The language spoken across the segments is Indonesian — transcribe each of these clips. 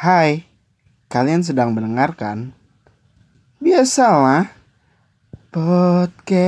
Hai, kalian sedang mendengarkan Biasalah Podcast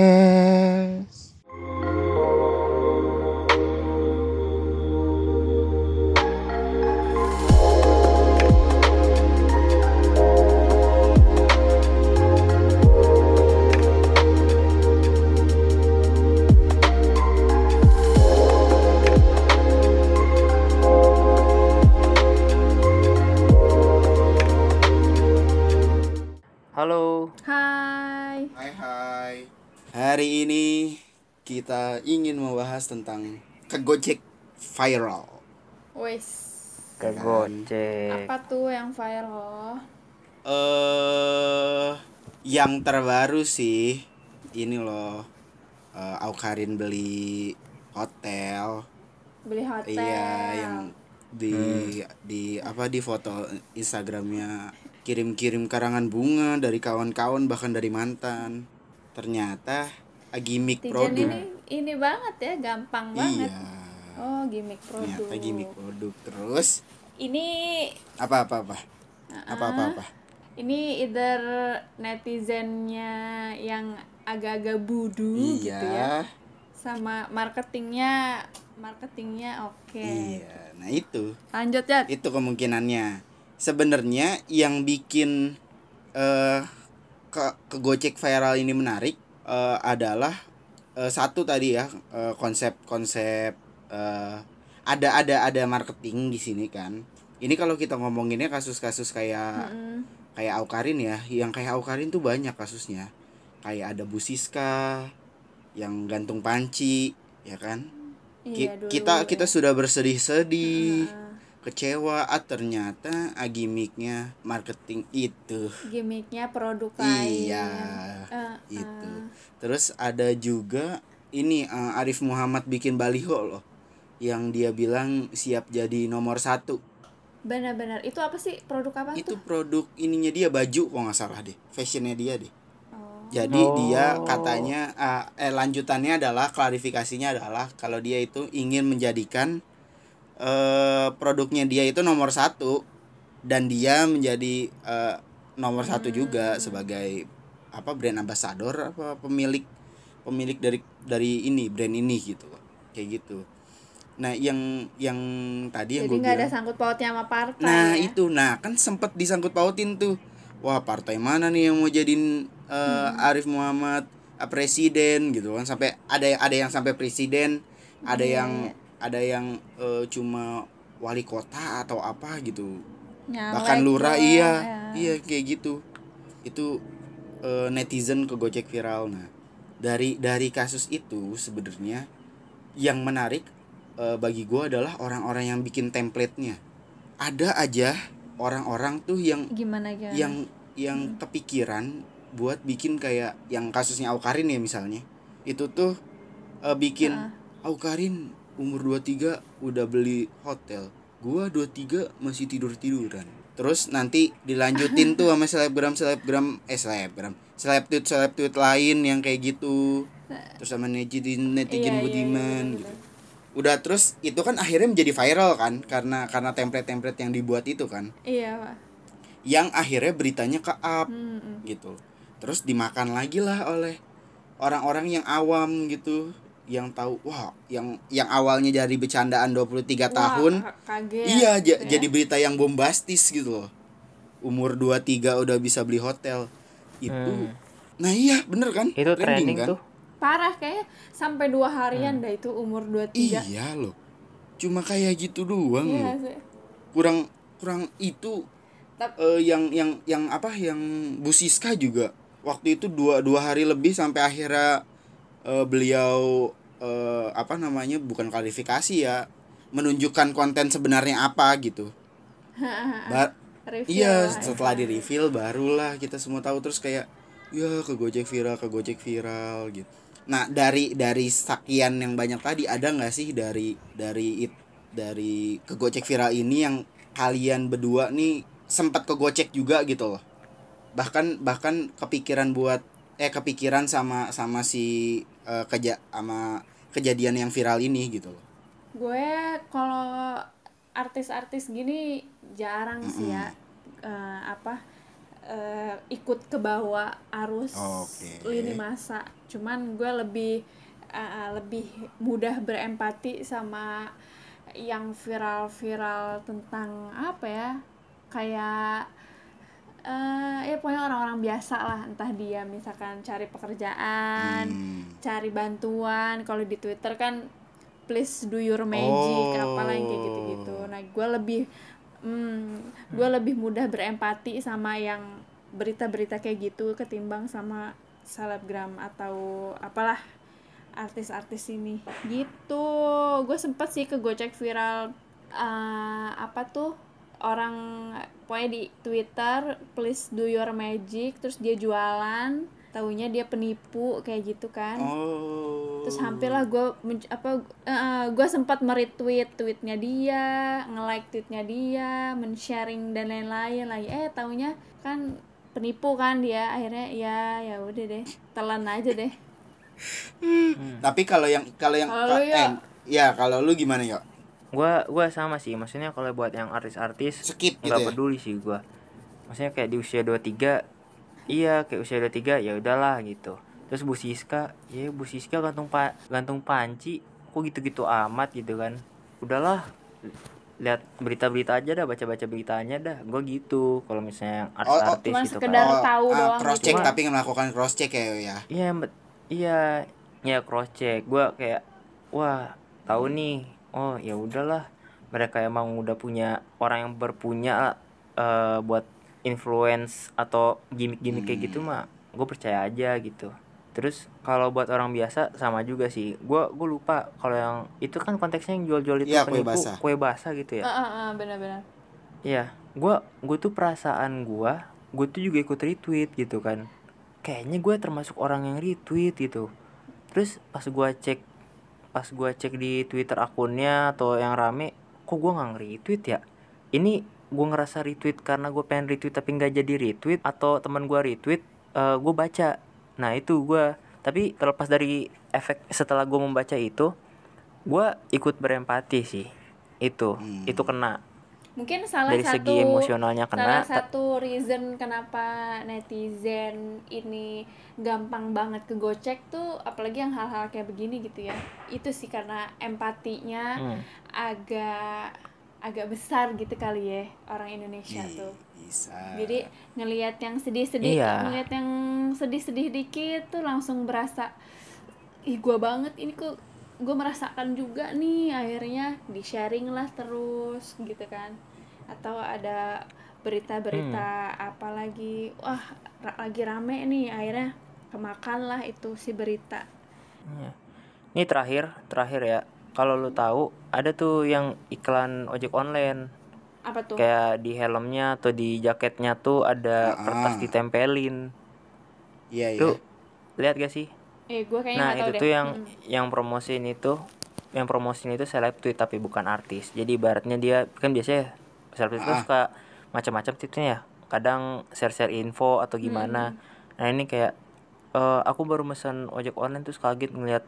Hari ini kita ingin membahas tentang Kegojek viral Wes. ke Gojek. Apa tuh yang viral? Eh, yang terbaru sih ini loh eh, Aukarin beli hotel Beli hotel. Iya, yang di di apa di foto Instagramnya kirim-kirim karangan bunga dari kawan-kawan bahkan dari mantan. Ternyata gimmick Tijen produk. ini ini banget ya, gampang banget. Iya. Oh, gimmick produk. Ternyata gimmick produk terus Ini apa apa apa apa apa apa ini either netizennya yang agak-agak budu gitu ya. iya Sama marketingnya marketingnya oke. iya nah itu Lanjut ya. itu kemungkinannya sebenarnya yang bikin eh ke ke Gojek viral ini menarik eh, adalah eh, satu tadi ya eh, konsep konsep eh, ada ada ada marketing di sini kan. Ini kalau kita ngomonginnya kasus-kasus kayak Mm-mm. kayak Aukarin ya yang kayak Aukarin tuh banyak kasusnya. Kayak ada Bu Siska yang gantung panci ya kan? Ki- Iya dulu. kita kita sudah bersedih-sedih. Ah, kecewa ah ternyata ah, gimmicknya marketing itu gimmicknya produk lain. iya Ah, itu ah. terus ada juga ini eh, Arif Muhammad bikin baliho loh yang dia bilang siap jadi nomor satu Benar-benar. Itu apa sih? Produk apa itu tuh? produk ininya dia baju kok nggak salah deh fashionnya dia deh Oh. jadi Oh. dia katanya ah, eh lanjutannya adalah klarifikasinya adalah kalau dia itu ingin menjadikan eh produknya dia itu nomor satu dan dia menjadi eh, nomor satu juga sebagai apa brand ambassador apa pemilik pemilik dari dari ini brand ini gitu kayak gitu nah yang yang tadi yang Jadi gue nggak ada sangkut pautnya sama partai. Nah ya? itu, nah kan sempet disangkut pautin tuh. Wah partai mana nih yang mau jadiin eh, Arif Muhammad eh, presiden gitu kan? Sampai ada ada yang sampai presiden, ada Iya, yang ada yang eh, cuma wali kota atau apa gitu. Nyalek Bahkan lurah iya, ya. iya kayak gitu. Itu eh, netizen ke Gojek viral. Nah dari dari kasus itu sebenarnya yang menarik eh, bagi gua adalah orang-orang yang bikin template-nya. Ada aja orang-orang tuh yang Gimana gimana? yang yang kepikiran buat bikin kayak yang kasusnya Aukarin ya misalnya. Itu tuh eh, bikin Ah. Aukarin umur 23 udah beli hotel. Gua 23 masih tidur-tiduran. Terus nanti dilanjutin tuh sama selebgram selebgram eh selebgram seleb tweet seleb tweet lain yang kayak gitu. Terus sama netizen netizen Iya, iya, budiman iya, gitu. bener. Udah terus itu kan akhirnya menjadi viral kan karena karena template-template yang dibuat itu kan. Iya, Pak. Yang akhirnya beritanya ke up Hmm, hmm. gitu terus dimakan lagi lah oleh orang-orang yang awam gitu yang tahu wah yang yang awalnya dari bercandaan 23 Wah, tahun ka- kaget. iya ya. jadi berita yang bombastis gitu loh umur 23 udah bisa beli hotel itu Hmm. nah iya bener kan Itu trending kan tuh. parah kayak sampai dua harian dah itu umur 23. iya loh cuma kayak gitu doang Iya loh kurang kurang itu Tap- eh, yang yang yang apa yang Bu Siska juga waktu itu dua dua hari lebih sampai akhirnya eh, beliau eh, apa namanya bukan klarifikasi ya menunjukkan konten sebenarnya apa gitu. Ba- Review iya lah, setelah di reveal barulah kita semua tahu terus kayak ya ke Gojek viral ke Gojek viral gitu. Nah dari dari sekian yang banyak tadi ada nggak sih dari dari it, dari ke Gojek viral ini yang kalian berdua nih sempat ke Gojek juga gitu loh? Bahkan bahkan kepikiran buat eh kepikiran sama sama si eh, keja sama kejadian yang viral ini gitu loh. Gue kalau artis-artis gini jarang sih ya eh, apa eh, ikut ke bawah arus Oke. lini masa. Cuman gue lebih eh, lebih mudah berempati sama yang viral-viral tentang apa ya kayak eh ya pokoknya orang-orang biasa lah. Entah dia misalkan cari pekerjaan Hmm. cari bantuan. Kalau di Twitter kan please do your magic Oh. apalah yang kayak gitu-gitu. Nah gue lebih hmm, gue lebih mudah berempati sama yang berita-berita kayak gitu ketimbang sama selebgram atau apalah artis-artis ini. Gitu. Gue sempet sih ke gocek viral eh, apa tuh orang pokoknya di Twitter please do your magic terus dia jualan taunya dia penipu kayak gitu kan. Oh. terus hampirlah gue apa gue sempat meretweet tweetnya dia nge-like tweetnya dia men-sharing dan lain-lain lagi. Eh taunya kan penipu kan dia akhirnya ya ya udah deh telan aja deh. Tapi kalau yang kalau yang Kalau lu, eh, ya kalau lu gimana ya? Gua gua sama sih, maksudnya kalau buat yang artis-artis Skip gitu nggak ya? peduli sih gua. Maksudnya kayak di usia 23 iya kayak usia 23 ya udahlah gitu. Terus Bu Siska, ya Bu Siska gantung pa gantung panci kok gitu-gitu amat gitu kan. Udahlah lihat berita-berita aja dah baca-baca beritanya dah gue gitu kalau misalnya yang artis-artis Cuma gitu sekedar kan tahu ah, doang cross gitu. check Cuma- tapi melakukan cross check ya ya. Iya, iya, ya cross check. Gua kayak wah, tahu nih. Oh, ya udahlah. Mereka emang udah punya orang yang berpunya eh, buat influence atau gimmick-gimmick kayak gitu mah gue percaya aja gitu. Terus kalau buat orang biasa sama juga sih. Gua gue lupa kalau yang itu kan konteksnya yang jual-jual itu Iya, kue penipu, basah. kue basah gitu ya. Ah, ah, ah, benar-benar Iya, gua gue tuh perasaan gua, gue tuh juga ikut retweet gitu kan. Kayaknya gue termasuk orang yang retweet gitu. Terus pas gua cek pas gua cek di Twitter akunnya atau yang rame, kok gua nggak nge-retweet ya? Ini gua ngerasa retweet karena gue pengen retweet tapi nggak jadi retweet atau teman gua retweet, eh gue baca. Nah itu gua tapi terlepas dari efek setelah gua membaca itu, gua ikut berempati sih. Itu, Hmm. itu kena mungkin salah dari satu segi emosionalnya salah kena ta- satu reason kenapa netizen ini gampang banget ke gocek tuh apalagi yang hal-hal kayak begini gitu ya itu sih karena empatinya Hmm. agak agak besar gitu kali ya orang Indonesia Ih, tuh Bisa. jadi ngelihat yang sedih-sedih Iya. ngelihat yang sedih-sedih dikit tuh langsung berasa ih gua banget ini kok gue merasakan juga nih akhirnya di sharing lah terus gitu kan atau ada berita-berita apa lagi wah ra- lagi rame nih akhirnya kemakan lah itu si berita Iya. Ini terakhir, terakhir ya. Kalau lu tahu, ada tuh yang iklan ojek online. apa tuh Kayak di helmnya atau di jaketnya tuh ada Ah. kertas ditempelin. Iya iya. Tuh, lihat gak sih? Eh gue kayaknya Nah, itu deh tuh yang Mm. yang promosiin itu yang promosiin itu seleb tweet tapi bukan artis. Jadi ibaratnya dia kan biasanya seleb tweet Ah. suka macam-macam tweetnya ya. Kadang share-share info atau gimana. Nah, ini kayak eh, aku baru mesen ojek online terus kaget ngeliat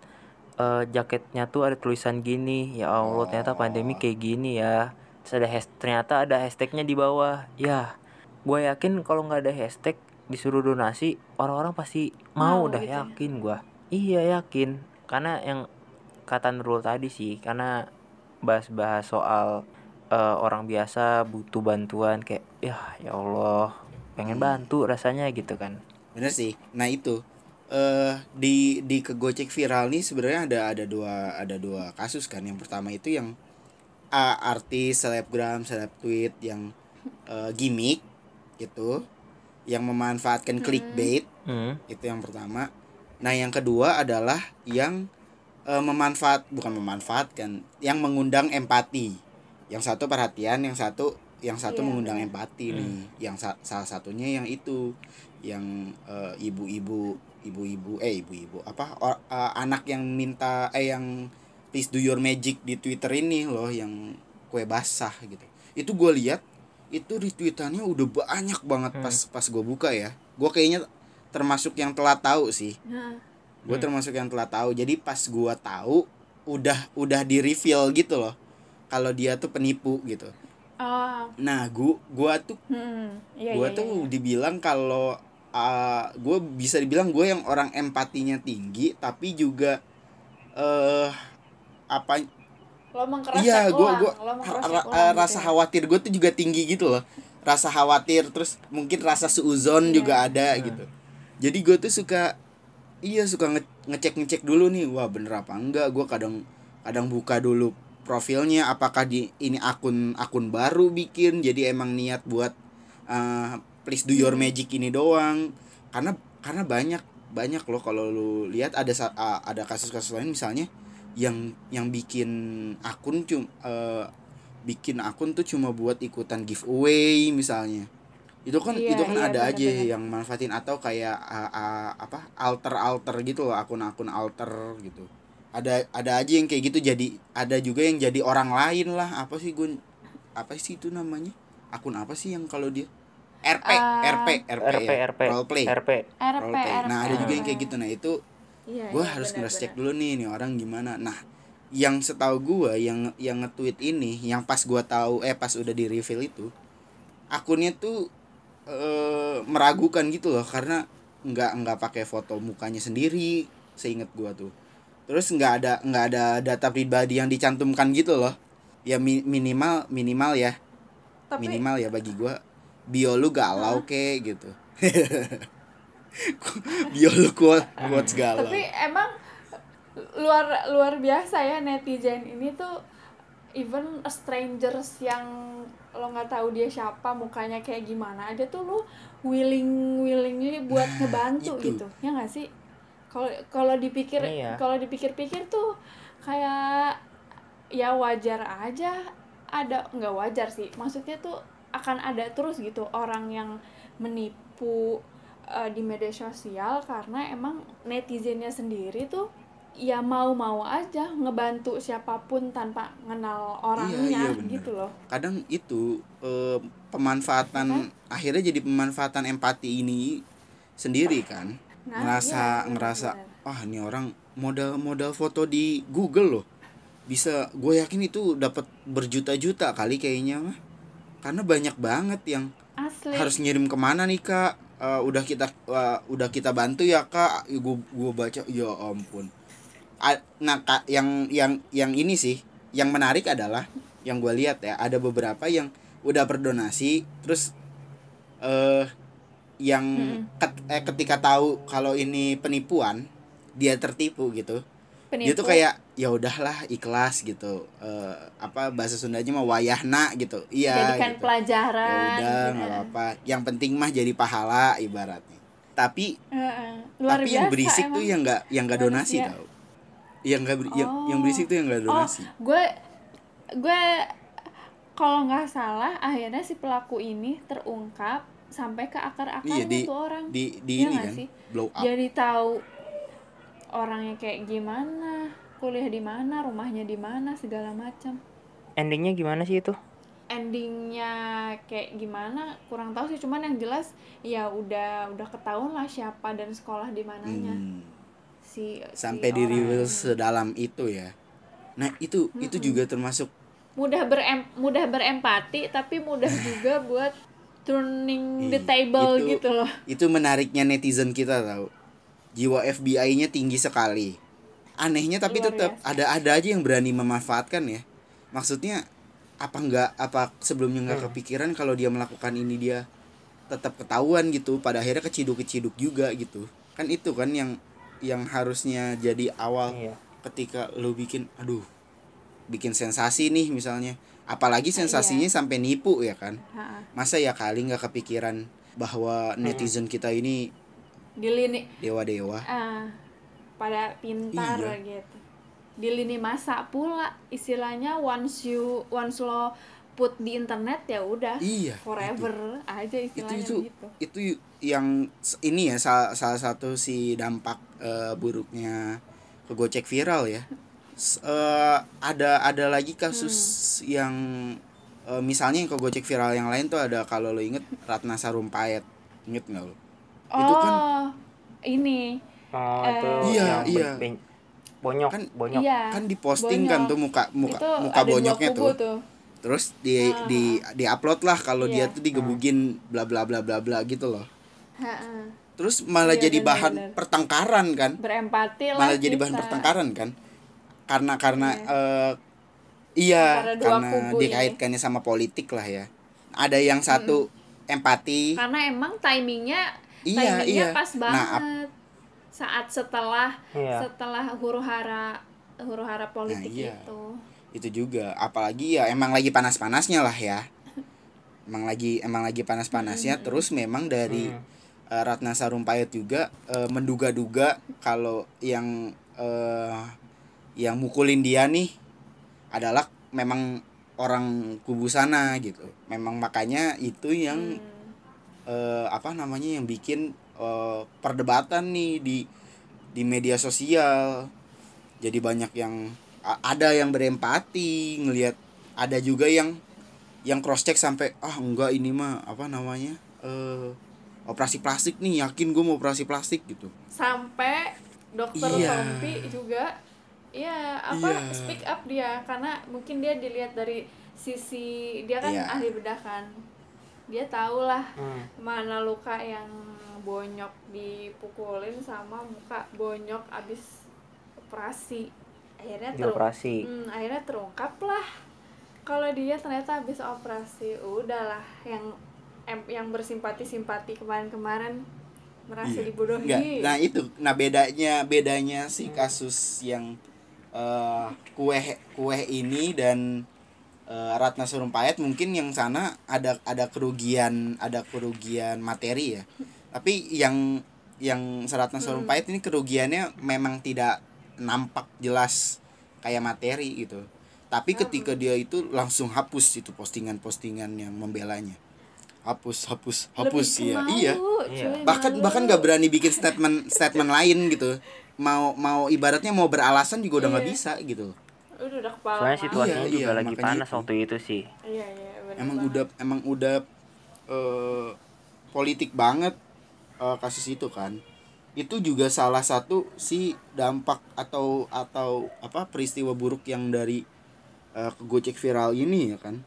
eh, jaketnya tuh ada tulisan gini. Ya Allah, ternyata pandemi kayak gini ya. Terus ada has- ternyata ada hashtagnya di bawah. Ya, gue yakin kalau nggak ada hashtag disuruh donasi orang-orang pasti mau Mau udah gitu ya. yakin gua iya yakin karena yang kata Nurul tadi sih karena bahas-bahas soal eh, orang biasa butuh bantuan kayak ya ya Allah pengen bantu rasanya gitu kan Bener sih. Nah itu eh di di kegocek viral nih sebenarnya ada ada dua ada dua kasus kan. Yang pertama itu yang ah, artis selebgram seleb tweet yang eh, gimmick gitu, yang memanfaatkan clickbait hmm. itu yang pertama. Nah yang kedua adalah yang eh, memanfaat bukan memanfaatkan, yang mengundang empati. Yang satu perhatian, yang satu yang satu Iya, mengundang empati nih. Yang sa- salah satunya yang itu yang eh, ibu-ibu ibu-ibu eh ibu-ibu apa or- eh, anak yang minta eh yang please do your magic di Twitter ini loh yang kue basah gitu. Itu gue lihat itu retweetannya udah banyak banget Hmm. pas pas gue buka ya. Gue kayaknya termasuk yang telah tahu sih. Nah, Gue Hmm. termasuk yang telah tahu. Jadi pas gue tahu udah udah di reveal gitu loh. kalau dia tuh penipu gitu oh nah gua gua tuh hmm, iya, gue iya, tuh iya. dibilang kalau uh, gue bisa dibilang gue yang orang empatinya tinggi tapi juga eh apa lo mengkeras iya gue gue gitu rasa ya. khawatir gue tuh juga tinggi gitu loh rasa khawatir terus mungkin rasa suuzon Iya. juga ada gitu jadi gue tuh suka iya suka nge ngecek ngecek dulu nih wah bener apa enggak? Gue kadang kadang buka dulu profilnya apakah di ini akun akun baru bikin? Jadi emang niat buat uh, please do your magic ini doang. Karena karena banyak banyak loh kalau lu lihat ada uh, ada kasus-kasus lain misalnya yang yang bikin akun cum uh, bikin akun tuh cuma buat ikutan giveaway misalnya itu kan Iya, itu kan iya, ada aja benar-benar. yang manfaatin atau kayak uh, uh, apa alter alter gitu loh akun-akun alter gitu. Ada ada aja yang kayak gitu jadi ada juga yang jadi orang lain lah. Apa sih gue apa sih itu namanya? Akun apa sih yang kalau dia? RP Ah. RP RP, RP ya, RP roleplay. RP RP, roleplay. Nah ada juga yang kayak gitu. Nah itu Iya, gue iya, harus benar, nge cek dulu nih nih orang gimana. Nah yang setahu gue yang yang nge-tweet ini yang pas gue tahu eh pas udah di reveal itu akunnya tuh eh meragukan gitu loh karena nggak nggak pakai foto mukanya sendiri seingat gue tuh. Terus nggak ada nggak ada data pribadi yang dicantumkan gitu loh. Ya mi- minimal minimal ya. Tapi minimal ya bagi gue bio lu galau kek gitu. Bio lu quote quotes galau. tapi emang luar luar biasa ya netizen ini tuh even strangers yang lo nggak tahu dia siapa mukanya kayak gimana aja tuh lu willing willingly buat Nah, ngebantu itu. gitu ya nggak sih kalau kalau dipikir Iya. kalau dipikir-pikir tuh kayak ya wajar aja ada nggak wajar sih maksudnya tuh akan ada terus gitu orang yang menipu eh, di media sosial karena emang netizennya sendiri tuh ya mau-mau aja ngebantu siapa pun tanpa kenal orangnya iya, bener. gitu loh. Kadang itu eh, pemanfaatan akhirnya jadi pemanfaatan empati ini sendiri kan. Nah, ngerasa iya, ngerasa wah ini orang modal modal foto di Google loh. Bisa gue yakin itu dapat berjuta-juta kali kayaknya mah. Karena banyak banget yang asli. harus ngirim ke mana nih kak? Eh, udah kita eh, udah kita bantu ya kak? Gue gue baca ya ampun nah yang yang yang ini sih yang menarik adalah yang gue lihat ya ada beberapa yang udah berdonasi terus eh yang ket- eh, ketika tahu kalau ini penipuan dia tertipu gitu. Dia tuh kayak ya udahlah ikhlas gitu. Eh, apa bahasa Sundanya mah wayahna gitu. Iya jadikan gitu. pelajaran ya udah gitu. nggak apa-apa. Yang penting mah jadi pahala ibaratnya. Tapi Heeh. luar tapi biasa yang berisik tuh emang. yang nggak yang nggak donasi tau yang nggak beri- yang, yang Oh. berisik tuh yang nggak donasi. gue gue kalau nggak salah akhirnya si pelaku ini terungkap sampai ke akar-akarnya iya di tuh orang. di di Iya ini kan sih? blow up. Jadi tahu orangnya kayak gimana kuliah di mana rumahnya di mana segala macam. Endingnya gimana sih itu? Endingnya kayak gimana kurang tahu sih. Cuman yang jelas ya udah udah ketahuan lah siapa dan sekolah di mananya. Hmm, si sampai si di orang. reveal sedalam itu ya. Nah itu itu juga termasuk mudah berem mudah berempati tapi mudah juga buat turning the Ih, table itu- gitu loh. itu menariknya netizen kita tahu jiwa FBI-nya tinggi sekali. Anehnya tapi Luar tetap biasa. ada ada aja yang berani memanfaatkan ya. Maksudnya apa enggak apa sebelumnya nggak Hmm. kepikiran kalau dia melakukan ini dia tetap ketahuan gitu. Pada akhirnya keciduk keciduk juga gitu. Kan itu kan yang yang harusnya jadi awal iya. ketika lu bikin aduh bikin sensasi nih misalnya. Apalagi sensasinya sampai nipu ya kan? Ha-ha. masa ya kali nggak kepikiran bahwa netizen kita ini di lini dewa-dewa? Ah, pada pintar Iya. gitu. Di lini masa pula istilahnya once you once lo put di internet ya udah iya forever aja itu istilahnya itu gitu itu yang ini ya salah, salah satu si dampak eh, buruknya ke Gojek viral ya eh, ada ada lagi kasus Hmm. yang eh, misalnya yang ke Gojek viral yang lain tuh ada kalau lo inget Ratna Sarumpayat inget nggak lo oh Itu kan- ini oh Eh, itu Iya, yang iya. bonyok Kan- bonyok iya kan diposting kan bonyok. tuh muka muka itu muka ada dua bonyoknya kubu tuh. Terus di Ah. di di upload lah kalau dia Iya. tuh digebugin bla bla bla bla bla gitu loh. Terus malah Iya, jadi bahan benar-benar. pertengkaran kan. berempati lah Malah jadi bahan kita. pertengkaran kan. Karena karena eh, iya Antara dua karena ini. dikaitkannya sama politik lah ya. Ada yang satu empati. karena emang timingnya Iya, timingnya iya. pas Nah, banget saat setelah Iya. setelah huru hara huru hara politik Nah, iya. itu itu juga. Apalagi ya emang lagi panas-panasnya lah ya. Emang lagi emang lagi panas-panasnya. Terus memang dari Hmm. eh, Ratna Sarumpait juga eh, menduga-duga kalau yang eh, yang mukulin dia nih adalah memang orang kubu sana gitu. Memang makanya itu yang Hmm. eh, apa namanya yang bikin eh, perdebatan nih di di media sosial. Jadi banyak yang ada yang berempati ngelihat ada juga yang yang cross check sampai ah enggak ini mah apa namanya eh operasi plastik nih yakin gue mau operasi plastik gitu sampai dokter Iya. Tompi juga ya apa Iya. speak up dia karena mungkin dia dilihat dari sisi dia kan Iya. ahli bedah kan dia tahu lah Hmm. mana luka yang bonyok dipukulin sama muka bonyok abis operasi akhirnya dioperasi Hmm, akhirnya terungkap lah kalau dia ternyata habis operasi udahlah yang em- yang bersimpati simpati kemarin-kemarin merasa Iya. dibodohi Enggak. Nah itu, nah bedanya bedanya si kasus yang eh, kue kue ini dan eh, Ratna Sarumpait mungkin yang sana ada ada kerugian ada kerugian materi ya. Tapi yang yang Ratna Sarumpait ini kerugiannya memang tidak nampak jelas kayak materi gitu. Tapi ketika dia itu langsung hapus itu postingan-postingan yang membelanya. Hapus, hapus, hapus Lebih iya. ke Iya malu, Iya. cuy, bahkan malu. bahkan nggak berani bikin statement statement lain gitu mau mau ibaratnya mau beralasan juga udah nggak Iya. bisa gitu udah udah kepala soalnya situasinya Iya, juga iya, lagi panas itu. waktu itu sih iya iya emang banget. udah emang udah eh, politik banget eh, kasus itu kan itu juga salah satu si dampak atau atau apa peristiwa buruk yang dari eh, Gojek viral ini ya kan?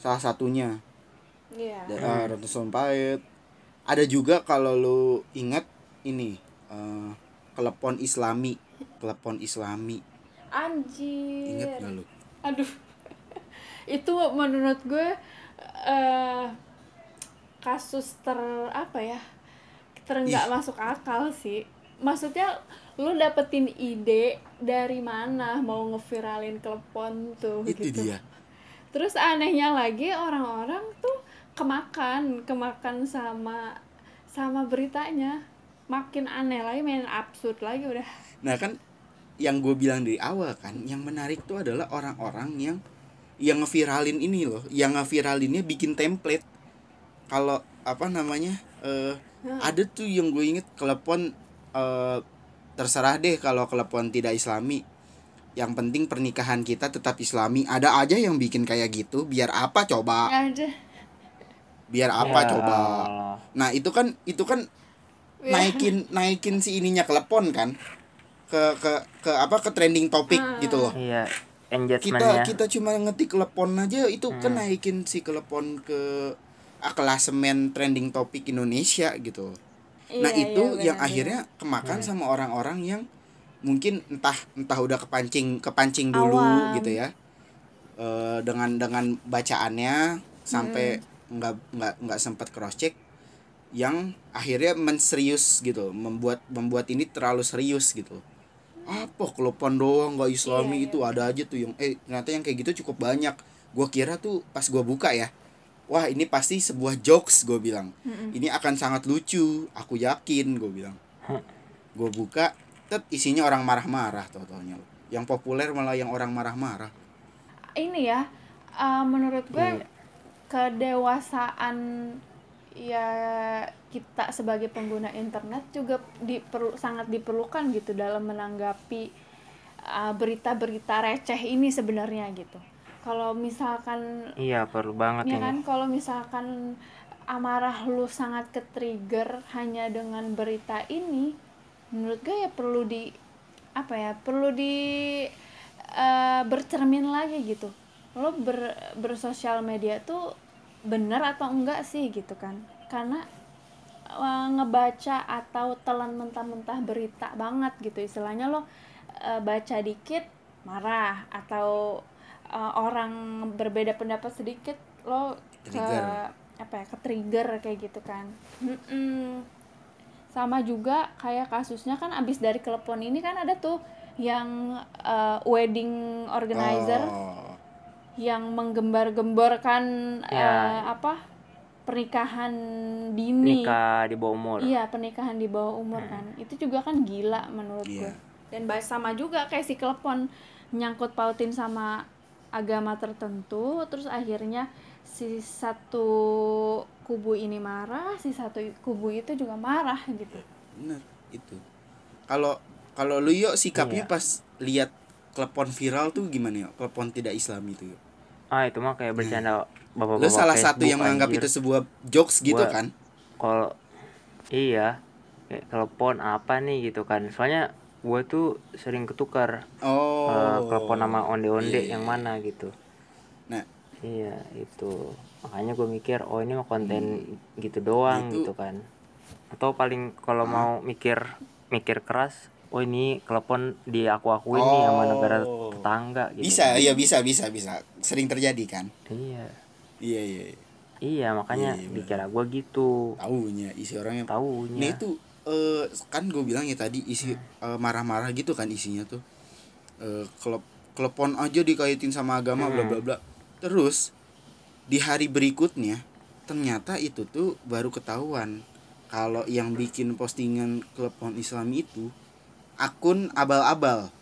Salah satunya. Iya. Da- eh, Ratna Sarumpait ada juga kalau lu ingat ini eh, kelepon Islami kelepon Islami. Anjir. Ingat gak lu? Aduh. Itu menurut gue eh kasus ter apa ya terenggak masuk akal sih. Maksudnya lu dapetin ide dari mana mau ngeviralin telepon tuh itu gitu. dia. Terus anehnya lagi orang-orang tuh kemakan kemakan sama sama beritanya. Makin aneh lagi main absurd lagi udah. Nah kan yang gue bilang dari awal kan yang menarik tuh adalah orang-orang yang yang ngeviralin ini loh. Yang ngeviralinnya bikin template. Kalau apa namanya eh ada tuh yang gue inget kelepon eh, terserah deh kalau kelepon tidak islami. Yang penting pernikahan kita tetap islami. Ada aja yang bikin kayak gitu. Biar apa coba? Ada. Biar apa Ya. coba? Nah itu kan itu kan Ya. naikin naikin si ininya kelepon kan? Ke ke ke apa ke trending topik Ah. gitu loh. Iya kita engagementnya. Kita cuma ngetik telepon aja. Itu kan naikin si telepon ke klasemen trending topik Indonesia gitu. Nah Iya, itu iya, yang benar, akhirnya kemakan sama orang-orang yang mungkin entah entah udah kepancing kepancing dulu Awam. gitu ya. Eh, dengan dengan bacaannya sampai nggak nggak nggak sempat cross check yang akhirnya menserius gitu membuat membuat ini terlalu serius gitu. Apa kelopan doang nggak islami Iya, itu ada aja tuh yang eh ternyata yang kayak gitu cukup banyak. Gua kira tuh pas gua buka ya wah ini pasti sebuah jokes gue bilang. Ini akan sangat lucu aku yakin gue bilang. Gue buka tet isinya orang marah-marah totalnya yang populer malah yang orang marah-marah. Ini ya uh, menurut gue Iya. kedewasaan ya kita sebagai pengguna internet juga diperlu sangat diperlukan gitu dalam menanggapi uh, berita-berita receh ini sebenarnya gitu kalau misalkan iya perlu banget ya ini. kan kalau misalkan amarah lu sangat ke trigger hanya dengan berita ini menurut gue ya perlu di apa ya perlu di eh, bercermin lagi gitu. Lo ber bersosial media tuh bener atau enggak sih gitu kan? Karena eh, ngebaca atau telan mentah-mentah berita banget gitu. Istilahnya lo eh, baca dikit marah. Atau eh, orang berbeda pendapat sedikit lo ke Trigger. apa ya ke trigger kayak gitu kan Mm-mm. sama juga kayak kasusnya kan abis dari telepon ini kan ada tuh yang eh, wedding organizer Oh, yang menggembar-gemborkan Ya. eh, apa pernikahan dini nikah di bawah umur iya pernikahan di bawah umur kan itu juga kan gila menurut Iya. gue dan sama juga kayak si telepon nyangkut pautin sama agama tertentu terus akhirnya si satu kubu ini marah si satu kubu itu juga marah gitu bener itu. Kalau kalau lu yuk sikapnya Iya. pas lihat klepon viral tuh gimana ya? Klepon tidak Islam itu yuk. ah itu mah kayak bercanda bapak-bapak Lu salah satu Facebook, yang menganggap anjir. itu sebuah jokes gitu Gua- kan? kalau iya kayak telepon apa nih gitu kan soalnya gue tuh sering ketukar Oh. eh, telepon sama onde-onde Iya, yang iya. mana gitu Nah, iya itu makanya gue mikir oh ini mah konten gitu doang Hmm. Nah, itu- gitu kan atau paling kalau mau mikir mikir keras oh ini telepon di aku akuin nih sama negara Oh. tetangga gitu bisa, iya bisa, bisa, bisa. Sering terjadi kan? iya Iya, iya. iya. iya makanya Iya, iya, dikira gue gitu Taunya isi orangnya. Nah taunya itu eh kan gue bilang ya tadi isi eh, marah-marah gitu kan isinya tuh. Eh klep klepon aja dikaitin sama agama bla bla bla. Terus di hari berikutnya ternyata itu tuh baru ketahuan kalau yang bikin postingan klepon Islam itu akun abal-abal.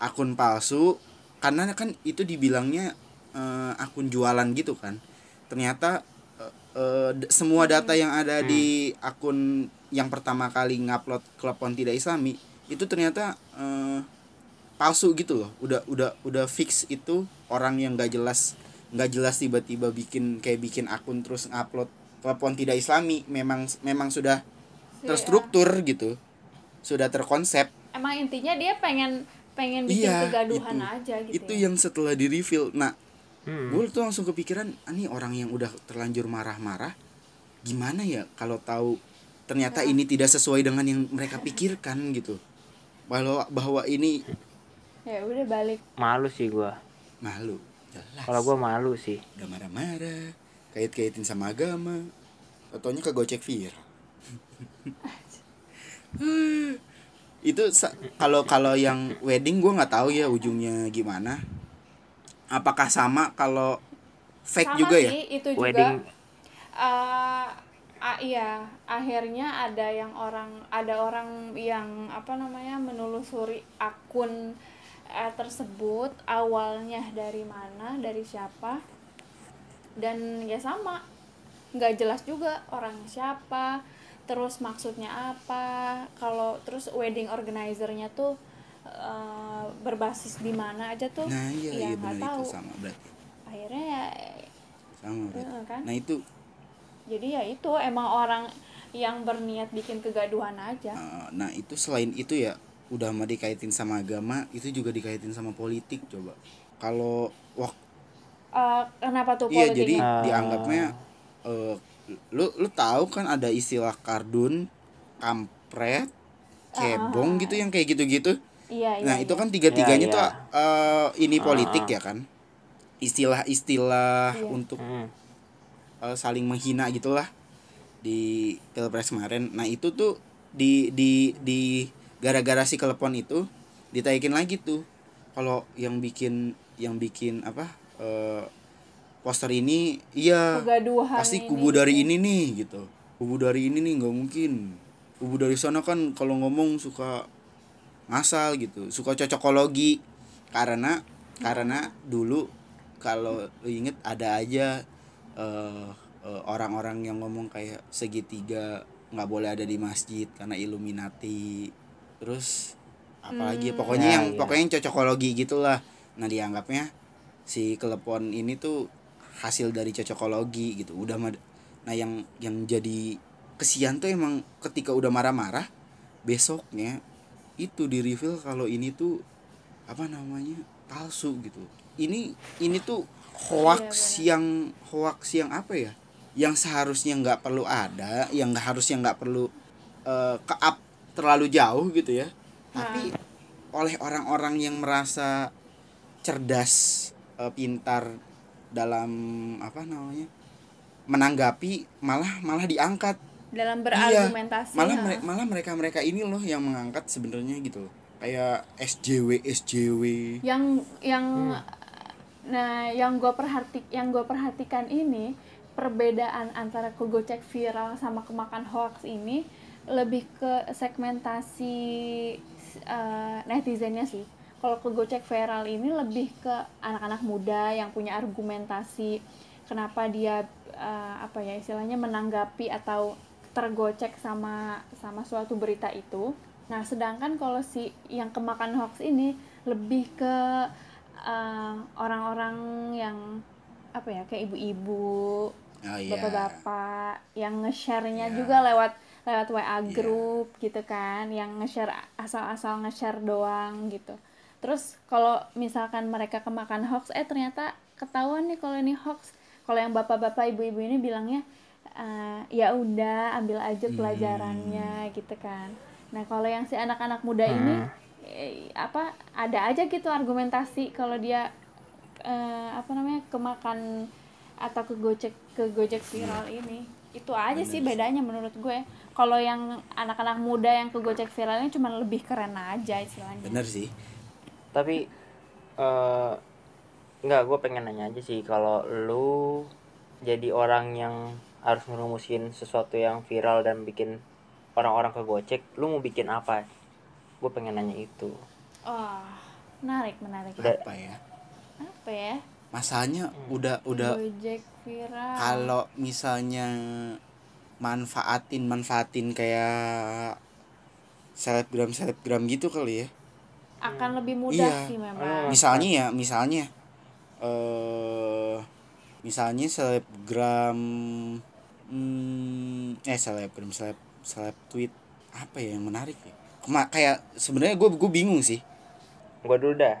Akun palsu karena kan itu dibilangnya eh, akun jualan gitu kan. Ternyata d- semua data yang ada di akun yang pertama kali ngupload klepon tidak islami itu ternyata eh, palsu gitu loh. Udah udah udah fix itu orang yang gak jelas nggak jelas tiba-tiba bikin kayak bikin akun terus ngupload klepon tidak islami memang memang sudah terstruktur gitu. Sudah terkonsep. Emang intinya dia pengen pengen bikin iya kegaduhan itu. aja gitu itu ya. yang setelah di reveal nah Hmm. gue tuh langsung kepikiran ah, ini orang yang udah terlanjur marah-marah gimana ya kalau tahu ternyata ini tidak sesuai dengan yang mereka pikirkan gitu. Bahwa bahwa ini ya udah balik. Malu sih gue malu jelas. Kalau gue malu sih. Udah marah-marah kait-kaitin sama agama Totonya ke gocek viral. Itu kalau kalau yang wedding gue nggak tahu ya ujungnya gimana apakah sama kalau fake sama juga ya? sih itu juga. Wedding. Eh, ah, iya akhirnya ada yang orang ada orang yang apa namanya menelusuri akun eh, tersebut awalnya dari mana dari siapa dan ya sama. Nggak jelas juga orang siapa terus maksudnya apa. Kalau terus wedding organizernya tuh eh, berbasis di mana aja tuh nah iya ya iya nggak benar tahu. itu sama berarti. Akhirnya ya sama berarti. eh, kan? Nah itu. Jadi ya itu emang orang yang berniat bikin kegaduhan aja. Eh, nah itu selain itu ya udah mah dikaitin sama agama itu juga dikaitin sama politik coba. Kalau wah Eh, kenapa tuh iya jadi Ah. dianggapnya eh, lu lu tahu kan ada istilah kardun kampret cebong gitu yang kayak gitu-gitu iya iya nah itu iya. kan tiga-tiganya Iya, tuh iya. eh, ini politik Ah. ya kan istilah-istilah Iya. untuk Hmm. eh, saling menghina gitulah di pilpres kemarin nah itu tuh di di di gara-gara si telepon itu ditaikin lagi tuh kalau yang bikin yang bikin apa eh, poster ini iya kegaduhan pasti ini kubu gitu. dari ini nih gitu kubu dari ini nih nggak mungkin kubu dari sana kan kalau ngomong suka ngasal gitu. Suka cocokologi. Karena karena dulu kalau lu inget ada aja eh, eh, orang-orang yang ngomong kayak segitiga nggak boleh ada di masjid karena Illuminati. Terus apalagi Hmm. pokoknya Ya, yang iya. pokoknya yang cocokologi gitulah. Nah dianggapnya si telepon ini tuh hasil dari cocokologi gitu. Udah mah nah yang yang jadi kesian tuh emang ketika udah marah-marah besoknya itu di reveal kalau ini tuh apa namanya palsu gitu. Ini ini tuh hoax yang hoax yang apa ya? Yang seharusnya nggak perlu ada yang nggak harusnya nggak perlu eh, ke up terlalu jauh gitu ya. Tapi oleh orang-orang yang merasa cerdas eh, pintar dalam apa namanya menanggapi malah malah diangkat dalam Iya, berargumentasi malah ya. mere- malah mereka mereka ini loh yang mengangkat sebenarnya gitu loh kayak SJW SJW yang yang Hmm. nah yang gue perhati yang gue perhatikan ini perbedaan antara kegocek viral sama kemakan hoax ini lebih ke segmentasi eh, netizennya sih kalau kegocek viral ini lebih ke anak-anak muda yang punya argumentasi kenapa dia eh, apa ya istilahnya menanggapi atau tergocek sama sama suatu berita itu. Nah sedangkan kalau si yang kemakan hoax ini lebih ke eh, orang-orang yang apa ya kayak ibu-ibu oh iya. bapak-bapak yang nge-share-nya Iya. juga lewat lewat WA group gitu kan yang nge-share asal-asal nge-share doang gitu. Terus kalau misalkan mereka kemakan hoax eh ternyata ketahuan nih kalau ini hoax. Kalau yang bapak-bapak ibu-ibu ini bilangnya "Eh, ya udah ambil aja pelajarannya gitu kan. Nah kalau yang si anak-anak muda ini eh, apa ada aja gitu argumentasi kalau dia eh, apa namanya kemakan atau kegocek kegojek viral ini. Itu aja sih. bedanya menurut gue. Kalau yang anak-anak muda yang kegocek viralnya cuma lebih keren aja istilahnya. Bener sih. Tapi eh nggak gue pengen nanya aja sih. Kalau lu jadi orang yang harus ngerumusin sesuatu yang viral dan bikin orang-orang kegocek lu mau bikin apa? Gue pengen nanya itu. Oh menarik menarik. Udah. apa ya? Apa ya? Masalahnya Hmm. udah udah gojek viral. kalau misalnya manfaatin manfaatin kayak selebgram selebgram gitu kali ya. Akan lebih mudah Iya. sih memang. Misalnya ya misalnya eh misalnya selebgram hmm, eh selebgram seleb seleb tweet. Apa ya yang menarik ya? Kema- kayak sebenarnya gue gue bingung sih. Gue dulu dah.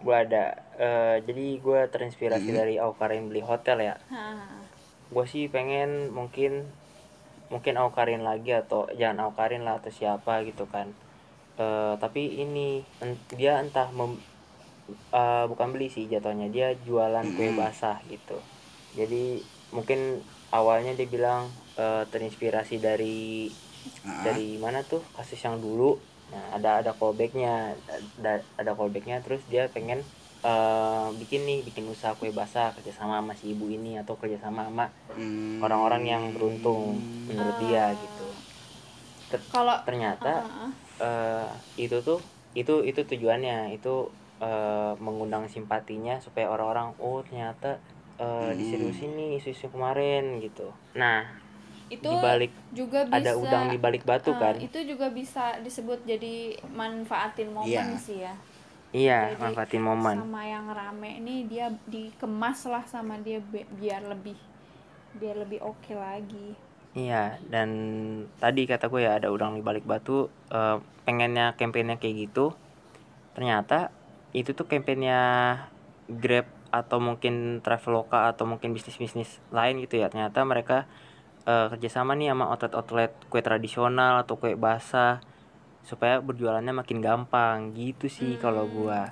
Gue ada eh, jadi gue terinspirasi Hmm. dari Aukarin beli hotel ya. Gue sih pengen mungkin mungkin Aukarin lagi atau jangan Aukarin lah atau siapa gitu kan. Eh, tapi ini en- dia entah mem, eh, bukan beli sih jatuhnya. Dia jualan kue basah gitu. Jadi mungkin awalnya dia bilang eh, terinspirasi dari Ah, dari mana tuh? Kasus yang dulu. Nah ada ada callbacknya. Ada ada callbacknya terus dia pengen eh, bikin nih bikin usaha kue basah kerjasama sama si ibu ini atau kerjasama sama hmm, orang-orang yang beruntung menurut dia gitu. Kalau ternyata Heeh. eh, itu tuh itu itu tujuannya. Itu eh, mengundang simpatinya supaya orang-orang oh ternyata eh, Hmm. diseriusin nih isu-isu kemarin gitu nah itu dibalik juga bisa ada udang di balik batu eh, kan itu juga bisa disebut jadi manfaatin momen Iya. sih ya iya Jadi, manfaatin momen sama yang rame ini dia dikemas lah sama dia bi- biar lebih biar lebih oke lagi Iya, dan tadi kata gue ya ada udang di balik batu. eh, pengennya kampanyenya kayak gitu. Ternyata itu tuh kampanyenya Grab atau mungkin Traveloka atau mungkin bisnis-bisnis lain gitu ya. Ternyata mereka eh, kerjasama nih sama outlet-outlet kue tradisional atau kue basah supaya berjualannya makin gampang gitu sih kalau gua.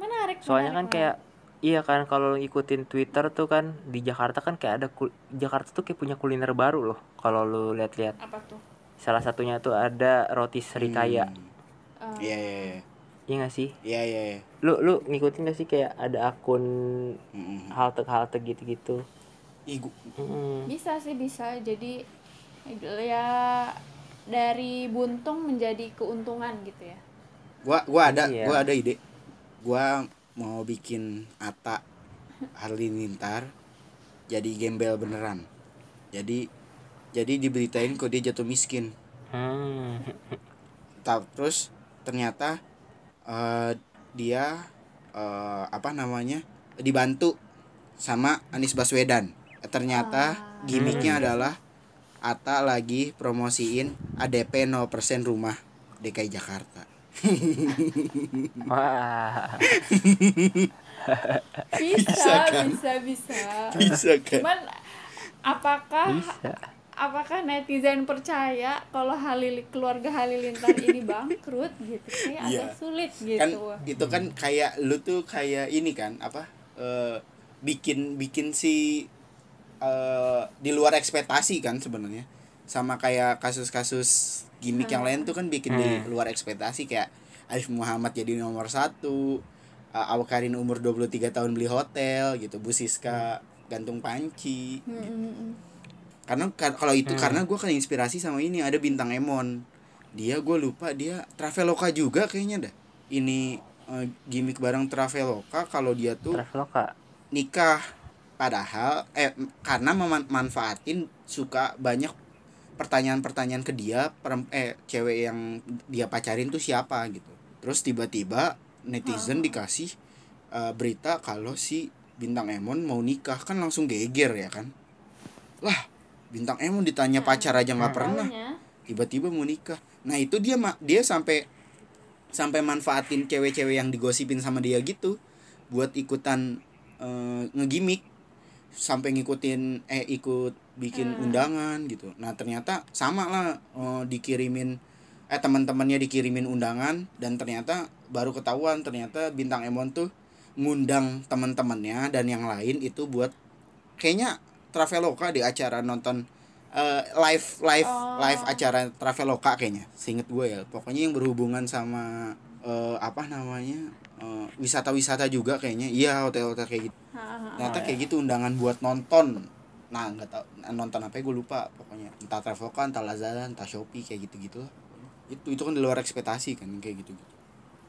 menarik Soalnya kan menarik, kayak iya kan kalau lu ikutin Twitter tuh kan di Jakarta kan kayak ada kul- Jakarta tuh kayak punya kuliner baru loh kalau lu lihat-lihat. menarik. apa tuh Salah satunya tuh ada roti serikaya. hmm, iya iya iya Iya gak sih? iya iya iya. Lu lu ngikutin gak sih kayak ada akun Mm-mm. halte-halte gitu-gitu? Ih, gua- bisa sih bisa jadi ya dari buntung menjadi keuntungan gitu ya gua gua ada Iya. gua ada ide gua mau bikin Ata Halilintar jadi gembel beneran jadi jadi diberitain kok dia jatuh miskin Hmm. Terus ternyata eh, dia eh, apa namanya dibantu sama Anies Baswedan. Ternyata gimmicknya adalah Ata lagi promosiin ADP 0% rumah DKI Jakarta. Wah bisa Bisa kan? bisa bisa. Bisa kan? Cuman apakah bisa apakah netizen percaya kalau Halil keluarga Halilintar ini bangkrut gitu kayak Iya. agak sulit kan gitu itu kan kayak lu tuh kayak ini kan apa eh, bikin bikin si eh, di luar ekspektasi kan sebenarnya sama kayak kasus-kasus gimmick yang lain tuh kan bikin di Hmm. luar ekspektasi kayak Arif Muhammad jadi nomor satu uh, Awkarin umur 23 tahun beli hotel gitu Bu Siska gantung panci Hmm, hmm, hmm. Karena ka- kalau itu Hmm. karena gue kan inspirasi sama ini ada bintang Emon. Dia gue lupa dia Traveloka juga kayaknya dah ini eh, gimmick bareng Traveloka kalau dia tuh Traveloka. nikah. Padahal eh karena memanfaatin suka banyak pertanyaan-pertanyaan ke dia perem- eh cewek yang dia pacarin tuh siapa gitu. Terus tiba-tiba netizen dikasih eh, berita kalau si bintang Emon mau nikah. Kan langsung geger ya kan? Lah bintang Emon ditanya pacar aja nggak pernah. Taunya, tiba-tiba mau nikah. Nah itu dia ma- dia sampai sampai manfaatin cewek-cewek yang digosipin sama dia gitu. Buat ikutan eh, ngegimik sampai ngikutin eh ikut bikin Hmm. undangan gitu. Nah ternyata sama lah eh, dikirimin eh teman-temannya dikirimin undangan. Dan ternyata baru ketahuan ternyata bintang Emon tuh ngundang teman-temannya dan yang lain itu buat kayaknya Traveloka di acara nonton eh, live live Oh. live acara Traveloka kayaknya. Seinget gue ya. Pokoknya yang berhubungan sama eh, apa namanya eh, wisata-wisata juga kayaknya. Iya hotel-hotel kayak gitu. Ha, ha, ha. ternyata Oh, kayak gitu undangan buat nonton. Nah nggak tahu nonton apa ya gue lupa pokoknya. Entah Traveloka entah Lazada entah Shopee kayak gitu gitu lah itu itu kan di luar ekspektasi kan kayak gitu gitu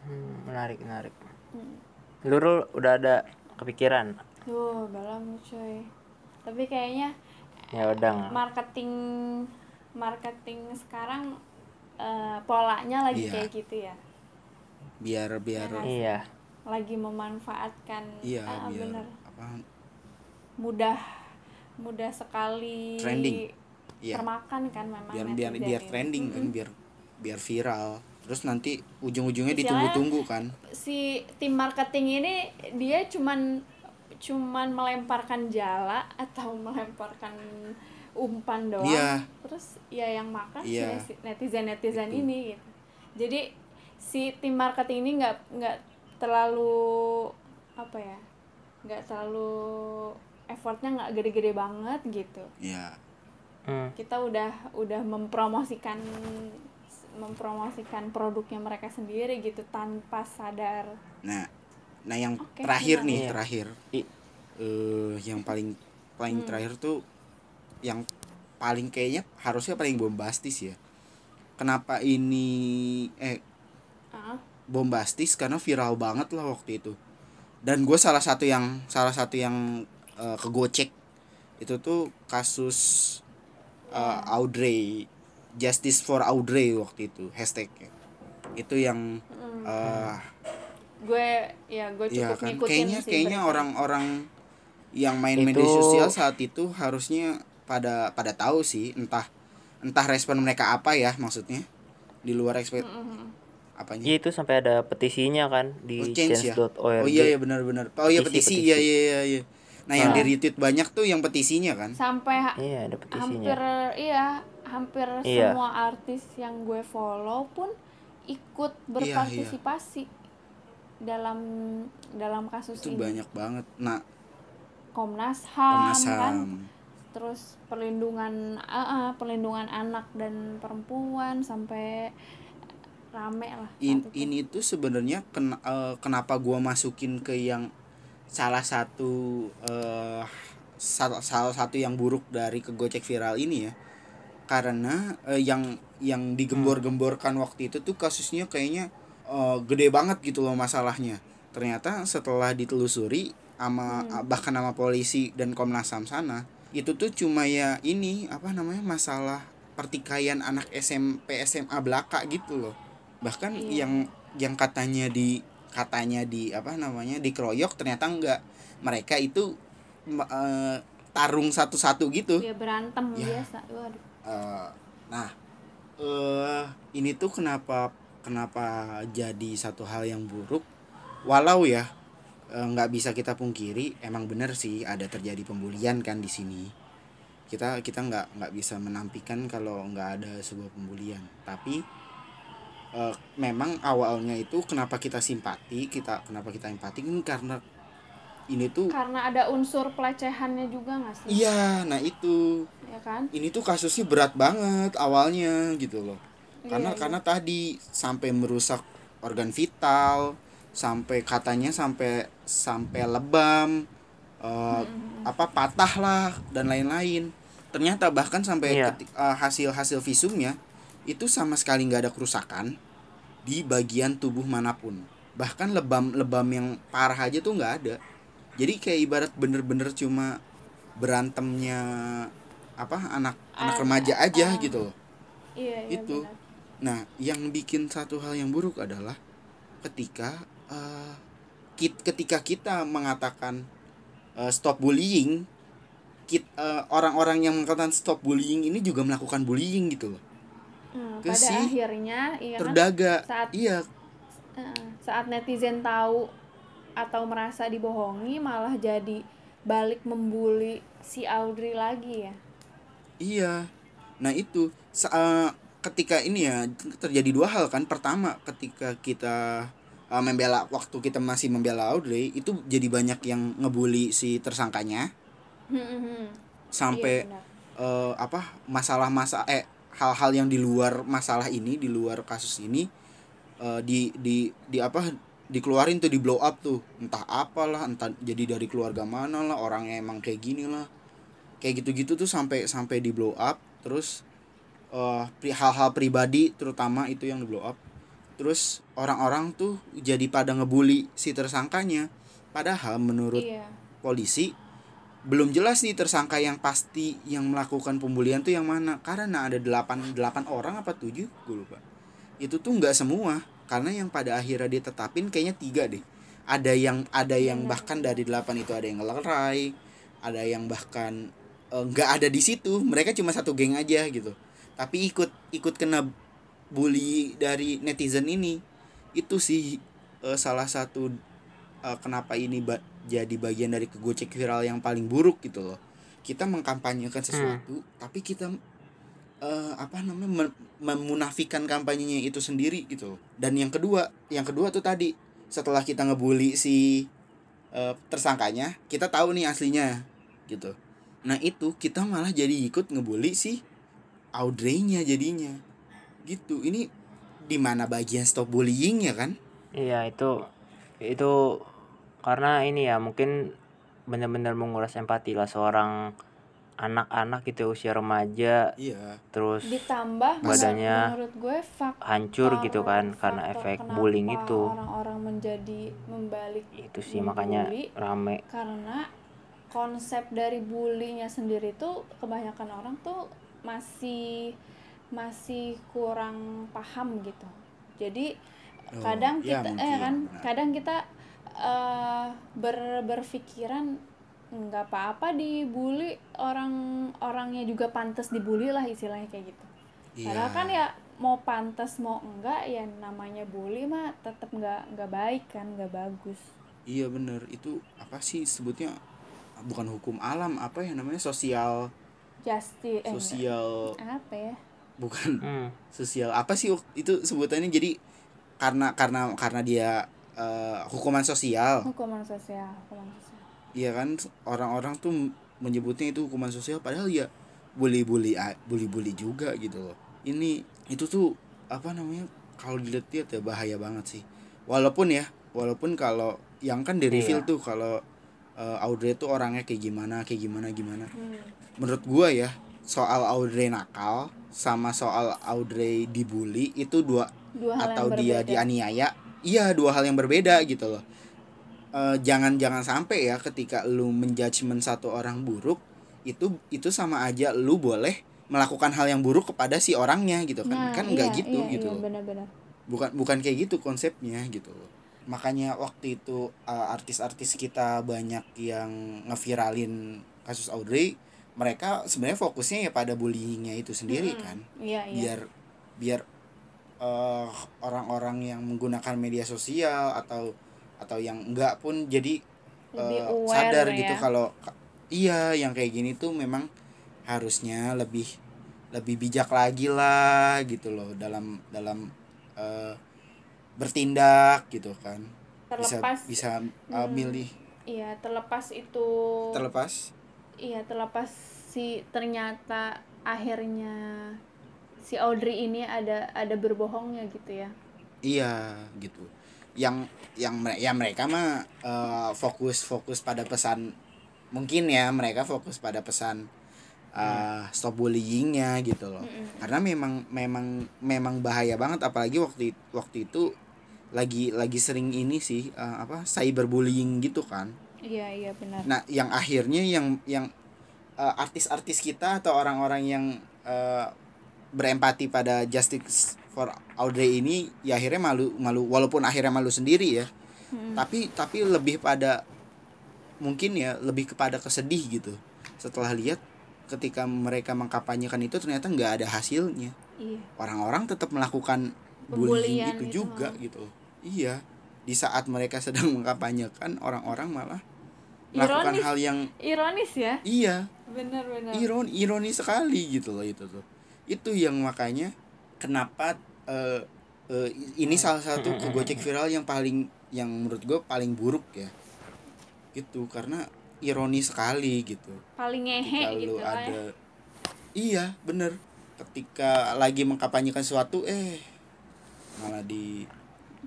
Hmm, menarik menarik. Hmm. lu Rul, udah ada kepikiran? Duh, belum coy. Tapi kayaknya ya udah marketing marketing sekarang eh, polanya lagi Iya. kayak gitu ya. biar biar Iya. iya Lagi memanfaatkan iya ah, biar bener. apa mudah mudah sekali Trending. iya termakan kan memang biar biar biar trending kan Mm-mm. biar biar viral terus nanti ujung-ujungnya ditunggu-tunggu kan si tim marketing ini dia cuman cuman melemparkan jala atau melemparkan umpan doang Iya. terus ya yang makan Iya. si netizen netizen Itu. ini gitu jadi si tim marketing ini nggak nggak terlalu apa ya nggak terlalu effortnya nggak gede-gede banget gitu ya Hmm, kita udah udah mempromosikan mempromosikan produknya mereka sendiri gitu tanpa sadar nah nah yang Oke, terakhir gimana? nih Iya. terakhir I- eh yang paling paling Hmm. terakhir tuh yang paling kayaknya harusnya paling bombastis ya kenapa ini eh Ah, bombastis karena viral banget lah waktu itu dan gue salah satu yang salah satu yang eh, kegocek itu tuh kasus eh, Audrey Justice for Audrey waktu itu hashtagnya itu yang mm. Gue ya gue ya cukup kan ngikutin kayaknya sih kayaknya orang-orang yang main media Itu- sosial saat itu harusnya pada pada tahu sih entah entah respon mereka apa ya maksudnya di luar ekspekt Mm-mm. apanya Iya itu sampai ada petisinya kan di Oh, change ya? change.org. Oh iya ya benar-benar. Oh iya petisi, Petisi, iya iya iya iya. Nah, yang Ah. di retweet banyak tuh yang petisinya kan. sampai ha- Iya, ada petisinya. hampir iya hampir Iya. semua artis yang gue follow pun ikut Iya, berpartisipasi dalam dalam kasus Itu ini banyak banget. Nah, Komnas HAM, Komnas kan HAM. terus perlindungan ah, ah, perlindungan anak dan perempuan sampai rame lah In- itu. ini tuh sebenarnya ken- eh, kenapa gua masukin ke yang salah satu eh salah, salah satu yang buruk dari kegocek viral ini ya. Karena eh, yang yang digembor-gemborkan waktu itu tuh kasusnya kayaknya eh, gede banget gitu loh masalahnya. Ternyata setelah ditelusuri sama bahkan sama polisi dan Komnas HAM sana, itu tuh cuma ya ini apa namanya masalah pertikaian anak SMP SMA belaka gitu loh. Bahkan Iya. yang yang katanya di katanya di apa namanya dikeroyok ternyata enggak. Mereka itu eh, tarung satu-satu gitu. ya berantem Ya. biasa waduh Eh, nah, eh ini tuh kenapa kenapa jadi satu hal yang buruk? Walau ya eh, nggak bisa kita pungkiri emang bener sih ada terjadi pembulian kan di sini. Kita kita nggak nggak bisa menampikan kalau nggak ada sebuah pembulian. Tapi eh, memang awalnya itu kenapa kita simpati kita kenapa kita empati? Ini karena ini tuh karena ada unsur pelecehannya juga nggak sih? Iya nah itu. Ya kan? Ini tuh kasusnya berat banget awalnya gitu loh karena Iya, iya. karena tadi sampai merusak organ vital sampai katanya sampai sampai lebam eh, apa patah lah dan lain-lain ternyata bahkan sampai Iya. ketik- eh, hasil hasil visumnya itu sama sekali nggak ada kerusakan di bagian tubuh mana pun bahkan lebam lebam yang parah aja tuh nggak ada jadi kayak ibarat bener-bener cuma berantemnya apa anak anak remaja aja ah. gitu loh iya, iya Itu. benar. Nah, yang bikin satu hal yang buruk adalah ketika eh, kit- ketika kita mengatakan eh, stop bullying, kit- eh, orang-orang yang mengatakan stop bullying ini juga melakukan bullying gitu loh. Hmm, pada si akhirnya iya kan Terdaga. saat Iya, saat netizen tahu atau merasa dibohongi malah jadi balik membuli si Audrey lagi ya iya. Nah, itu sa- ketika ini ya terjadi dua hal kan. Pertama, ketika kita eh, membela waktu kita masih membela Audrey itu jadi banyak yang ngebully si tersangkanya Hmm, hmm, hmm. sampai Iya, eh, apa masalah-masalah eh hal-hal yang di luar masalah ini di luar kasus ini eh, di di di apa dikeluarin tuh di blow up tuh entah apalah entah jadi dari keluarga mana lah orangnya emang kayak gini lah kayak gitu-gitu tuh sampai sampai di blow up terus eh, pri- hal-hal pribadi terutama itu yang di blow up. Terus orang-orang tuh jadi pada ngebully si tersangkanya. Padahal menurut iya. polisi belum jelas nih tersangka yang pasti yang melakukan pembulian tuh yang mana. Karena ada delapan delapan orang apa tujuh? Gue lupa. Itu tuh nggak semua. Karena yang pada akhirnya ditetapin kayaknya tiga deh. Ada yang ada yang Benar. bahkan dari delapan itu ada yang ngelerai. Ada yang bahkan eh, nggak ada di situ. Mereka cuma satu geng aja gitu tapi ikut ikut kena bully dari netizen ini itu sih eh, salah satu eh, kenapa ini ba- jadi bagian dari kegocek viral yang paling buruk gitu loh. Kita mengkampanyekan sesuatu tapi kita eh, apa namanya mem- memunafikan kampanyenya itu sendiri gitu dan yang kedua yang kedua tuh tadi setelah kita ngebully si eh, tersangkanya kita tahu nih aslinya gitu. Nah itu kita malah jadi ikut ngebully si Audrey-nya jadinya. Gitu. Ini di mana bagian stop bullying ya kan? Iya itu itu karena ini ya mungkin benar-benar menguras empati lah seorang anak-anak gitu usia remaja. Iya. Terus ditambah Badannya menurut gue faktor hancur gitu kan karena efek bullying itu. orang-orang menjadi membalik itu sih makanya rame. Karena konsep dari bullynya sendiri tuh kebanyakan orang tuh masih masih kurang paham gitu. Jadi Oh, kadang ya kita eh mungkin, kan benar. kadang kita eh ber berpikiran nggak apa-apa dibully orang orangnya juga pantas dibully lah istilahnya kayak gitu. Iya. Padahal kan ya mau pantas mau enggak ya namanya bully mah tetap nggak nggak baik kan nggak bagus. Iya bener. Itu apa sih sebutnya? Bukan hukum alam apa ya namanya? Sosial justice eh, sosial. apa ya? Bukan. Hmm. sosial. Apa sih itu sebutannya? Jadi karena karena karena dia eh, hukuman sosial. Hukuman sosial hukuman sosial. Iya kan? Orang-orang tuh menyebutnya itu hukuman sosial padahal ya bully-bully bully-bully juga gitu loh. Ini itu tuh apa namanya? Kalau dilihat-lihat ya bahaya banget sih. Walaupun ya, walaupun kalau yang kan di reveal Iya. tuh kalau eh, Audrey tuh orangnya kayak gimana, kayak gimana gimana. Hmm. Menurut gua ya, soal Audrey nakal sama soal Audrey dibully itu dua dua hal atau yang dia berbeda. dianiaya iya dua hal yang berbeda gitu loh Eh, jangan jangan sampai ya ketika lu menjudgment satu orang buruk itu itu sama aja lu boleh melakukan hal yang buruk kepada si orangnya gitu kan Nah, kan nggak iya, gitu iya, gitu iya, loh benar-benar bukan bukan kayak gitu konsepnya gitu loh makanya waktu itu eh, artis-artis kita banyak yang ngeviralin kasus Audrey mereka sebenarnya fokusnya ya pada bullyingnya itu sendiri Mm-mm. kan iya iya biar biar eh, orang-orang yang menggunakan media sosial atau atau yang enggak pun jadi Lebih eh, aware sadar ya. gitu kalau ka- iya yang kayak gini tuh memang harusnya lebih lebih bijak lagi lah gitu loh dalam dalam eh, bertindak gitu kan. Bisa terlepas bisa uh, Hmm. milih. iya terlepas itu terlepas? Iya terlepas si ternyata akhirnya si Audrey ini ada ada berbohongnya gitu ya. Iya gitu. Yang yang ya mereka mah eh, fokus fokus pada pesan mungkin ya mereka fokus pada pesan eh, stop bullyingnya gitu loh. Mm-mm. karena memang memang memang bahaya banget apalagi waktu waktu itu lagi lagi sering ini sih eh, apa cyberbullying gitu kan iya iya benar Nah, yang akhirnya yang yang eh, artis-artis kita atau orang-orang yang eh, berempati pada Justice for Audrey ini ya akhirnya malu malu walaupun akhirnya malu sendiri ya. Mm. Tapi tapi lebih pada mungkin ya lebih kepada kesedih gitu. Setelah lihat ketika mereka mengkampanyekan itu ternyata nggak ada hasilnya. iya Orang-orang tetap melakukan bullying Pembulian itu gitu, juga gitu. Iya. Di saat mereka sedang mengkampanyekan orang-orang malah melakukan Ironis. hal yang ironis ya? Iya. Benar benar. Iron ironi sekali gitu loh itu tuh. Itu yang makanya kenapa eh, eh, ini salah satu kegocek viral yang paling yang menurut gue paling buruk ya. Gitu karena ironi sekali gitu. Paling ngehe kalau gitu lah ya. ada iya bener. Ketika lagi mengkampanyekan sesuatu eh malah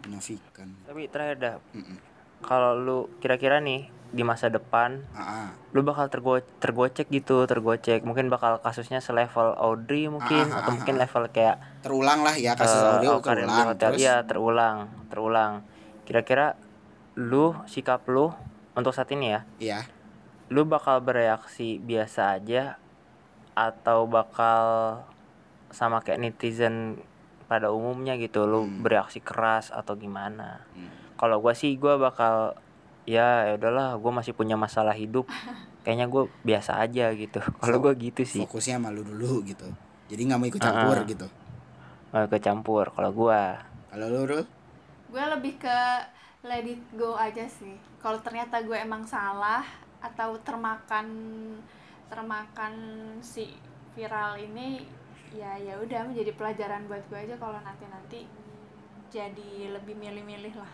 dinafikan Tapi terakhir dah, kalau lu kira-kira nih di masa depan ah. lu bakal tergo tergocek gitu, tergocek. Mungkin bakal kasusnya selevel Audrey mungkin ah, atau mungkin level kayak terulang lah ya kasus Awkarin di terulang hotel. terus Iya, terulang, terulang. Kira-kira lu sikap lu untuk saat ini ya, ya lu bakal bereaksi biasa aja atau bakal sama kayak netizen pada umumnya gitu lu Hmm. bereaksi keras atau gimana Hmm. kalau gua sih gua bakal ya ya udahlah gua masih punya masalah hidup kayaknya gue biasa aja gitu kalau gua gitu sih fokusnya malu dulu gitu jadi nggak mau ikut campur Ah. gitu nggak kecampur kalau gua kalau lu Rul? gue lebih ke let it go aja sih kalau ternyata gue emang salah atau termakan termakan si viral ini ya ya udah menjadi pelajaran buat gue aja kalau nanti nanti jadi lebih milih-milih lah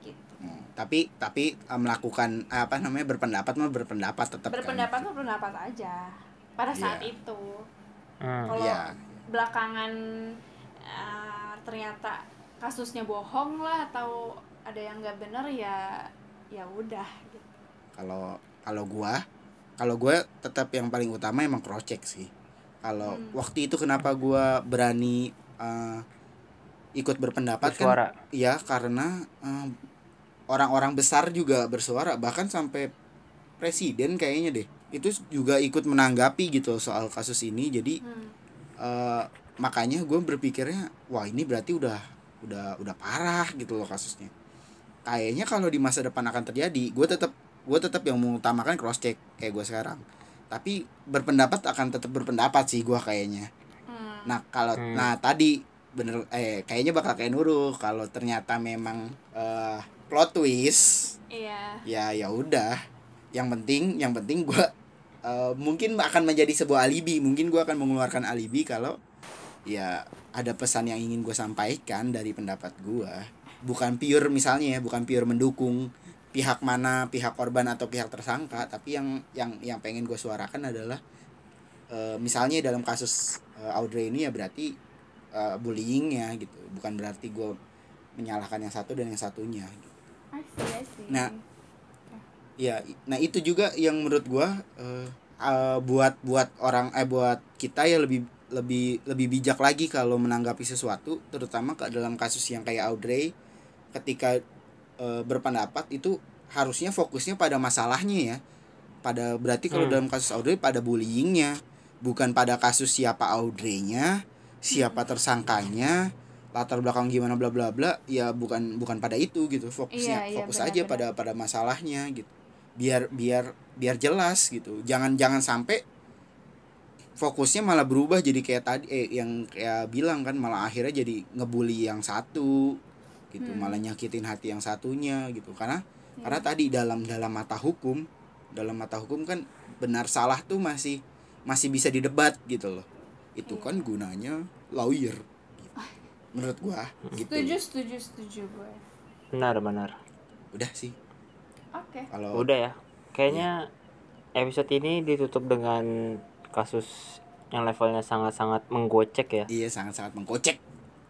gitu Hmm, tapi tapi eh, melakukan eh, apa namanya berpendapat mah berpendapat tetap berpendapat kan? berpendapat aja pada saat Iya. itu Hmm. kalau Iya. belakangan eh, ternyata kasusnya bohong lah atau ada yang nggak bener ya ya udah gitu. kalau kalau gua kalau gua tetap yang paling utama emang cross check sih kalau Hmm. waktu itu kenapa gua berani eh, ikut berpendapat kan? Bersuara? Ya karena eh, orang-orang besar juga bersuara. Bahkan sampai presiden kayaknya deh. Itu juga ikut menanggapi gitu soal kasus ini. Jadi Hmm. eh, makanya gue berpikirnya wah ini berarti udah udah udah parah gitu loh kasusnya. Kayaknya kalau di masa depan akan terjadi gue tetap gue tetap yang mengutamakan cross check kayak gue sekarang tapi berpendapat akan tetap berpendapat sih gue kayaknya Hmm. nah kalau Hmm. nah tadi bener eh kayaknya bakal kayak Nurul kalau ternyata memang eh, plot twist Iya. ya ya udah yang penting yang penting gue mungkin akan menjadi sebuah alibi mungkin gue akan mengeluarkan alibi kalau ya ada pesan yang ingin gue sampaikan dari pendapat gue bukan pure misalnya ya bukan pure mendukung pihak mana pihak korban atau pihak tersangka tapi yang yang yang pengen gue suarakan adalah eh, misalnya dalam kasus eh, Audrey ini ya berarti eh, bullyingnya gitu bukan berarti gue menyalahkan yang satu dan yang satunya gitu. I see, I see. Nah, Ya, nah itu juga yang menurut gua eh, eh, buat buat orang eh buat kita ya lebih lebih lebih bijak lagi kalau menanggapi sesuatu, terutama ke dalam kasus yang kayak Audrey ketika eh, berpendapat itu harusnya fokusnya pada masalahnya ya. Pada berarti kalau Hmm. dalam kasus Audrey pada bullyingnya, bukan pada kasus siapa Audrey-nya, siapa tersangkanya, latar belakang gimana bla bla bla, ya bukan bukan pada itu gitu. Fokusnya Iya, iya, fokus benar, aja benar. pada pada masalahnya gitu biar biar biar jelas gitu jangan jangan sampai fokusnya malah berubah jadi kayak tadi eh yang kayak bilang kan malah akhirnya jadi ngebully yang satu gitu malah nyakitin hati yang satunya gitu. Karena karena tadi dalam dalam mata hukum dalam mata hukum kan benar salah tuh masih masih bisa didebat gitu loh. Itu kan gunanya lawyer gitu. menurut gua gitu. Setuju setuju setuju gue benar benar. Udah sih. Oke. Kalau udah ya. Kayaknya episode ini ditutup dengan kasus yang levelnya sangat-sangat menggocek ya. Iya sangat sangat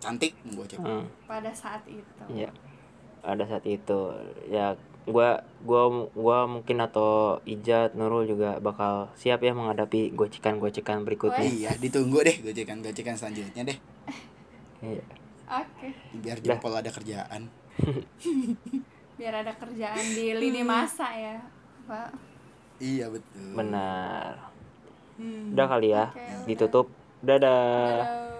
cantik menggocek Hmm, pada saat itu. Iya. Ada saat itu. Ya gua gua gua mungkin atau Ijat Nurul juga bakal siap ya menghadapi gocekan-gocekan berikutnya. Iya ditunggu deh gocekan gocekan selanjutnya deh. Iya. oke. Biar jempol ada kerjaan. Biar ada kerjaan di lini masa ya pak. Iya betul. Benar. Udah kali ya. Udah. ditutup. Dadah. Dadah.